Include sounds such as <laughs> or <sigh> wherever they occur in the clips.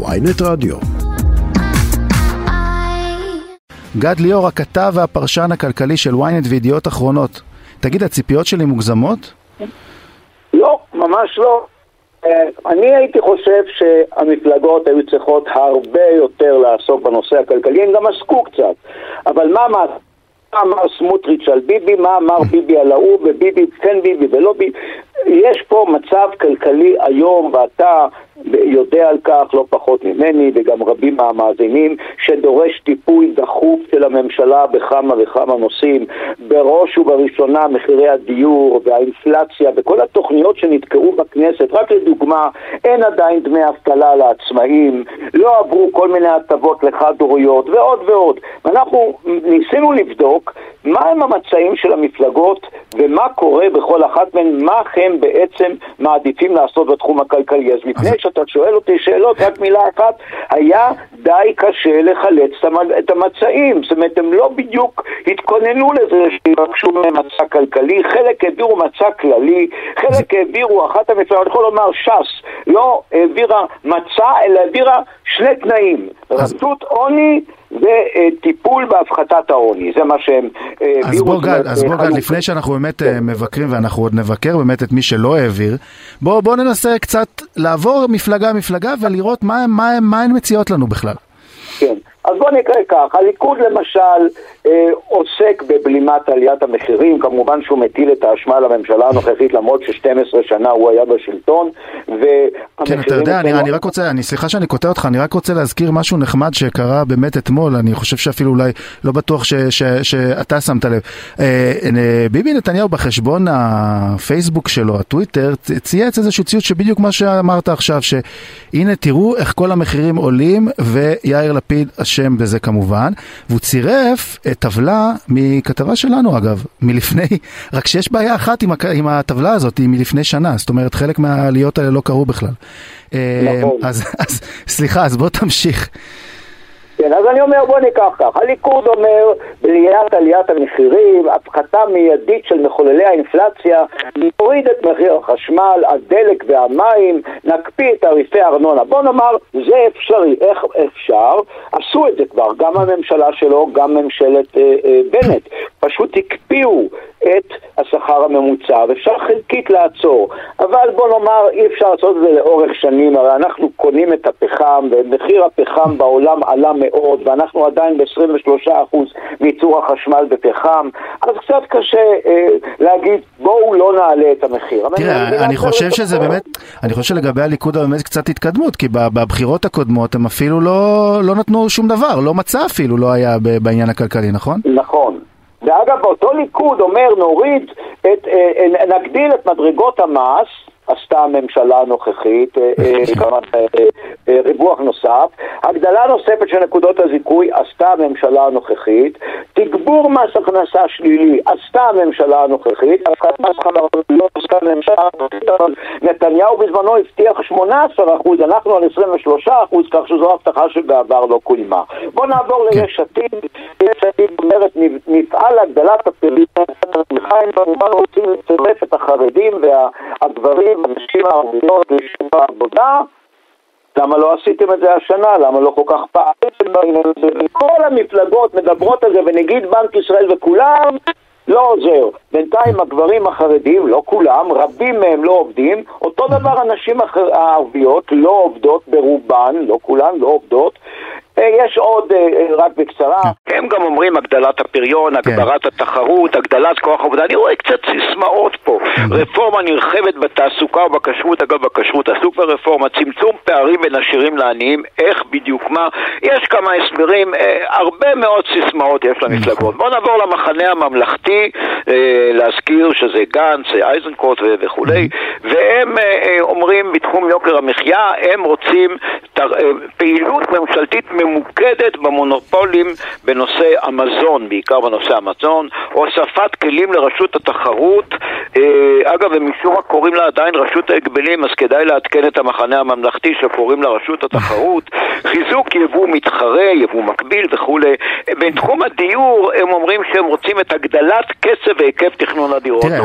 ויינט רדיו. גד ליאור, הכתב והפרשן הכלכלי של ynet וידיעות אחרונות. תגיד, הציפיות שלי מוגזמות? לא, ממש לא. אה, אני הייתי חושב שהמפלגות היו צריכות הרבה יותר לעסוק בנושא הכלכלי, הם גם עסקו קצת. אבל מה מה... אמר סמוטריץ' על ביבי, מה אמר <laughs> ביבי על ההוא, וביבי כן ביבי ולא ביבי. יש פה מצב כלכלי היום, ואתה יודע על כך לא פחות ממני וגם רבים מהמאזינים שדורש טיפול דחוף של הממשלה בכמה וכמה נושאים. בראש ובראשונה מחירי הדיור והאינפלציה וכל התוכניות שנתקעו בכנסת. רק לדוגמה אין עדיין דמי אבטלה לעצמאים לא עברו כל מיני הטבות לחד-הוריות ועוד ועוד. אנחנו ניסינו לבדוק מהם המצעים של המפלגות ומה קורה בכל אחת מהן, מה הם בעצם מעדיפים לעשות בתחום הכלכלי? אז לפני ש... אתה שואל אותי שאלות, רק מילה אחת, היה די קשה לחלץ את המצעים, זאת אומרת הם לא בדיוק התכוננו לזה שיבקשו מהם מצע כלכלי, חלק העבירו מצע כללי, חלק העבירו, אחת המפלגות, אני יכול לומר ש"ס, לא העבירה מצע אלא העבירה שני תנאים, רצות עוני וטיפול בהפחתת העוני, זה מה שהם העבירו. אז בוא אז בוא גד, לפני שאנחנו באמת אה, מבקרים ואנחנו עוד נבקר באמת את מי שלא העביר, בוא, בוא ננסה קצת לעבור מפלגה-מפלגה ולראות מה הן מציעות לנו בכלל. כן. אז בואו נקרא כך, הליכוד למשל אה, עוסק בבלימת עליית המחירים, כמובן שהוא מטיל את האשמה על הממשלה הנוכחית למרות ש-12 שנה הוא היה בשלטון כן, אתה יודע, אני, אני רק רוצה, אני סליחה שאני קוטע אותך, אני רק רוצה להזכיר משהו נחמד שקרה באמת אתמול, אני חושב שאפילו אולי לא בטוח ש, ש, שאתה שמת לב. אה, אה, ביבי נתניהו בחשבון הפייסבוק שלו, הטוויטר, צייץ איזשהו ציוץ שבדיוק מה שאמרת עכשיו, שהנה תראו איך כל המחירים עולים ויאיר לפיד אשם בזה כמובן, והוא צירף טבלה מכתבה שלנו אגב, מלפני, רק שיש בעיה אחת עם, עם הטבלה הזאת, היא מלפני שנה, זאת אומרת חלק מהעליות האלה לא קרו בכלל. נכון. אז, אז סליחה, אז בוא תמשיך. כן, אז אני אומר בוא ניקח כך, הליכוד אומר בראיית עליית המחירים, הפחתה מיידית של מחוללי האינפלציה, נוריד את מחיר החשמל, הדלק והמים, נקפיא את תעריפי הארנונה. בוא נאמר, זה אפשרי. איך אפשר? עשו את זה כבר, גם הממשלה שלו, גם ממשלת אה, אה, בנט. פשוט הקפיאו את השכר הממוצע, ואפשר חלקית לעצור. אבל בוא נאמר, אי אפשר לעשות את זה לאורך שנים, הרי אנחנו קונים את הפחם, ומחיר הפחם בעולם עלה מאוד, ואנחנו עדיין ב-23% מייצור החשמל בפחם, אז קצת קשה אה, להגיד, בואו לא נעלה את המחיר. תראה, אני חושב שזה באמת, אני חושב שלגבי הליכוד באמת קצת התקדמות, כי בבחירות הקודמות הם אפילו לא, לא נתנו שום דבר, לא מצע אפילו לא היה בעניין הכלכלי, נכון? ואגב, באותו ליכוד אומר נוריד, את, אה, אה, נגדיל את מדרגות המס עשתה הממשלה הנוכחית, <laughs> אה, אה, ריווח נוסף, הגדלה נוספת של נקודות הזיכוי עשתה הממשלה הנוכחית, תגבור מס הכנסה שלילי עשתה הממשלה הנוכחית, הפחתת מס חברות לא עשתה הממשלה הנוכחית, אבל נתניהו בזמנו הבטיח 18%, אנחנו על 23%, כך שזו הבטחה שבעבר לא קוימה. בואו נעבור כן. ליש עתיד, יש עתיד אומרת נפעל להגדלת הפריטים, הם כמובן רוצים לצרף את החרדים והגברים הנשים הערביות לשוק העבודה, למה לא עשיתם את זה השנה? למה לא כל כך פעלתם בעניין הזה? כל המפלגות מדברות על זה, ונגיד בנק ישראל וכולם, לא עוזר. בינתיים הגברים החרדים, לא כולם, רבים מהם לא עובדים, אותו דבר הנשים הערביות לא עובדות ברובן, לא כולן, לא עובדות, אה, יש עוד, אה, אה, רק בקצרה, כן. הם גם אומרים הגדלת הפריון, כן. הגברת התחרות, הגדלת כוח עבודה, אני רואה קצת סיסמאות פה, רפורמה נרחבת בתעסוקה ובכשרות, אגב בכשרות עשו כבר רפורמה, צמצום פערים בין עשירים לעניים, איך בדיוק מה, יש כמה הסברים, הרבה מאוד סיסמאות יש למפלגות. בואו נעבור למחנה הממלכתי, להזכיר שזה גנץ, אייזנקוט וכולי, והם אומרים בתחום יוקר המחיה, הם רוצים פעילות ממשלתית ממוקדת במונופולים בנושא המזון, בעיקר בנושא המזון, הוספת כלים לרשות התחרות, אה, אגב, הם משום מה קוראים לה עדיין רשות ההגבלים, אז כדאי לעדכן את המחנה הממלכתי שקוראים לה רשות התחרות, <laughs> חיזוק יבוא מתחרה, יבוא מקביל וכולי. בתחום הדיור הם אומרים שהם רוצים את הגדלת קצב והיקף תכנון הדירות. תראה,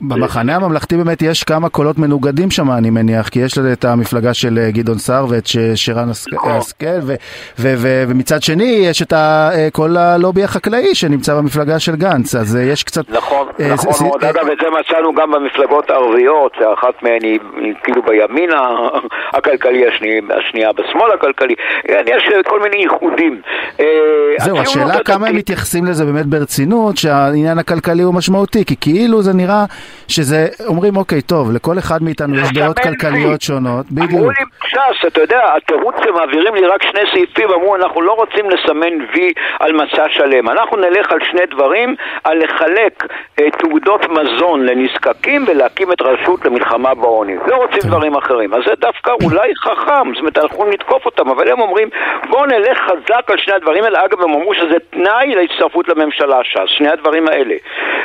במחנה הממלכתי באמת יש כמה קולות מנוגדים שם, אני מניח, כי יש את המפלגה של אה, גדעון סער ואת שרן נכון. השכל, ומצד שני יש את כל הלובי החקלאי שנמצא במפלגה של גנץ, אז אה, יש קצת... נכון, נכון מאוד. אגב, את זה מצאנו גם במפלגות הערביות, שאחת מהן היא כאילו בימין הכלכלי, השנייה בשמאל הכלכלי. כן, יש כל מיני ייחודים. זהו, השאלה כמה הם מתייחסים לזה באמת ברצינות, שהעניין הכלכלי הוא משמעותי, כי כאילו זה נראה שזה, אומרים אוקיי, טוב, לכל אחד מאיתנו יש דעות כלכליות שונות, בדיוק. אמרו לי ש"ס, אתה יודע, התירוץ שמעבירים לי רק שני סעיפים, אמרו אנחנו לא רוצים לסמן וי על מצע שלם, אנחנו נלך על שני דברים, על לחלק אה, תעודות מזון לנזקקים ולהקים את רשות למלחמה בעוני. לא רוצים דברים אחרים. אז זה דווקא אולי חכם, זאת אומרת, אנחנו נתקוף אותם, אבל הם אומרים, בואו נלך חזק על שני הדברים האלה. אגב, הם אמרו שזה תנאי להצטרפות לממשלה ש"ס, שני הדברים האלה.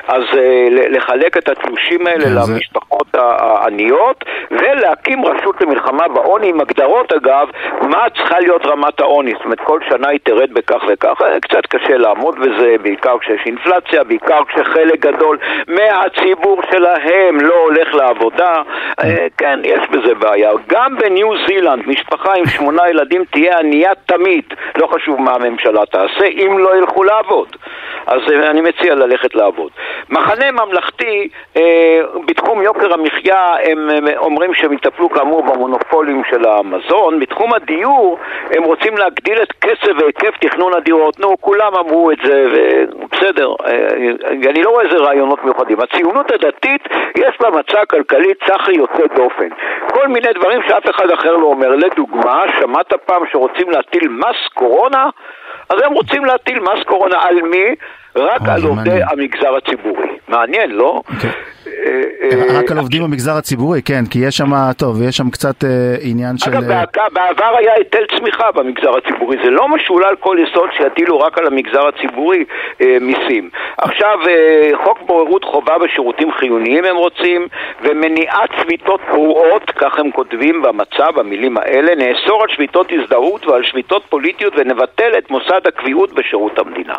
אז אה, לחלק את התלושים האלה למשפחות העניות, ולהקים רשות למלחמה בעוני עם הגדרות, אגב, מה צריכה להיות רמת העוני. זאת אומרת, כל שנה היא תרד בכך וכך. אה, קצת קשה לעמוד בזה, בעיקר כשיש אינפלציה, בעיקר כשחלק גדול מהציבור שלהם לא הולך לעבודה. אה, כן, יש בזה בעיה. גם בניו זילנד, משפחה עם שמונה ילדים תהיה ענייה תמיד, לא חשוב מה הממשלה תעשה, אם לא ילכו לעבוד. אז אה, אני מציע ללכת לעבוד. מחנה ממלכתי, אה, בתחום יוקר המחיה, הם אומרים שהם יטפלו כאמור במונופולים של המזון. בתחום הדיור, הם רוצים להגדיל את קצב והיקף תכנון הדירות. נו, כולם אמרו את זה, ובסדר. אני לא רואה איזה רעיונות מיוחדים. הציונות הדתית, יש לה מצע כלכלי צחי יוצא דופן. כל מיני דברים שאף אחד אחר לא אומר. לדוגמה, שמעת פעם שרוצים להטיל מס קורונה? אז הם רוצים להטיל מס קורונה על מי? רק על עובדי המגזר הציבורי. מעניין, לא? כן. רק על עובדים במגזר הציבורי, כן, כי יש שם, טוב, יש שם קצת עניין של... אגב, בעבר היה היטל צמיחה במגזר הציבורי, זה לא משולל כל יסוד שיטילו רק על המגזר הציבורי מיסים. עכשיו, חוק בוררות חובה בשירותים חיוניים הם רוצים, ומניעת שביתות פרועות, כך הם כותבים במצע, במילים האלה, נאסור על שביתות הזדהות ועל שביתות פוליטיות ונבטל את מוסד הקביעות בשירות המדינה.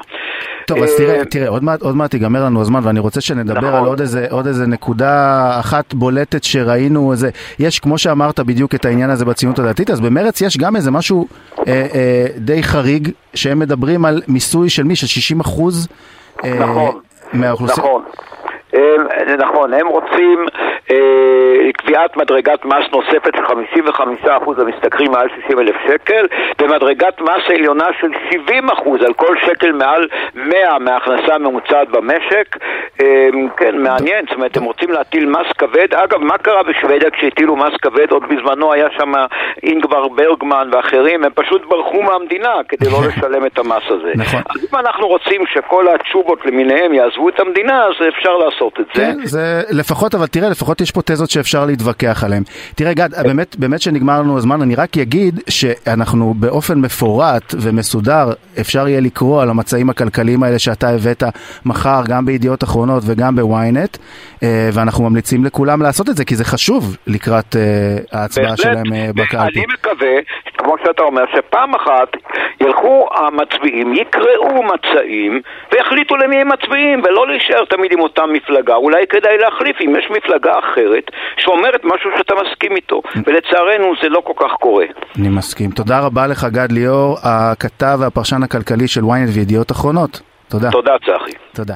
טוב, אז תראה, תראה, עוד מעט, עוד מעט ייגמר לנו הזמן, ואני רוצה שנדבר נכון. על עוד איזה, עוד איזה נקודה אחת בולטת שראינו, איזה, יש, כמו שאמרת בדיוק את העניין הזה בציונות הדתית, אז במרץ יש גם איזה משהו אה, אה, די חריג, שהם מדברים על מיסוי של מי? של 60 אחוז? אה, נכון, מהאוכלוסייה. נכון. הם, נכון, הם רוצים אה, קביעת מדרגת מס נוספת של 55% למשתכרים מעל 60 אלף שקל ומדרגת מס עליונה של 70% על כל שקל מעל 100 מההכנסה הממוצעת במשק. אה, כן, מעניין, זאת אומרת, הם רוצים להטיל מס כבד. אגב, מה קרה בשוודיה כשהטילו מס כבד? עוד בזמנו היה שם אינגבר ברגמן ואחרים, הם פשוט ברחו מהמדינה כדי לא <laughs> לשלם את המס הזה. נכון. אז אם אנחנו רוצים שכל התשובות למיניהם יעזבו את המדינה, אז אפשר לעשות את זה. כן, זה לפחות, אבל תראה, לפחות יש פה תזות שאפשר להתווכח עליהן. תראה, גד, באמת, באמת שנגמר לנו הזמן, אני רק אגיד שאנחנו באופן מפורט ומסודר, אפשר יהיה לקרוא על המצעים הכלכליים האלה שאתה הבאת מחר, גם בידיעות אחרונות וגם בוויינט, ואנחנו ממליצים לכולם לעשות את זה, כי זה חשוב לקראת ההצבעה שלהם בקלפי. אני מקווה, כמו שאתה אומר, שפעם אחת ילכו המצביעים, יקראו מצעים ויחליטו למי הם מצביעים, ולא להישאר תמיד עם אותה מפלגה. אולי כדאי להחליף אם יש מפלגה אחרת שאומרת משהו שאתה מסכים איתו, ולצערנו זה לא כל כך קורה. אני מסכים. תודה רבה לך, גד ליאור, הכתב והפרשן הכלכלי של ynet וידיעות אחרונות. תודה. תודה, צחי. תודה.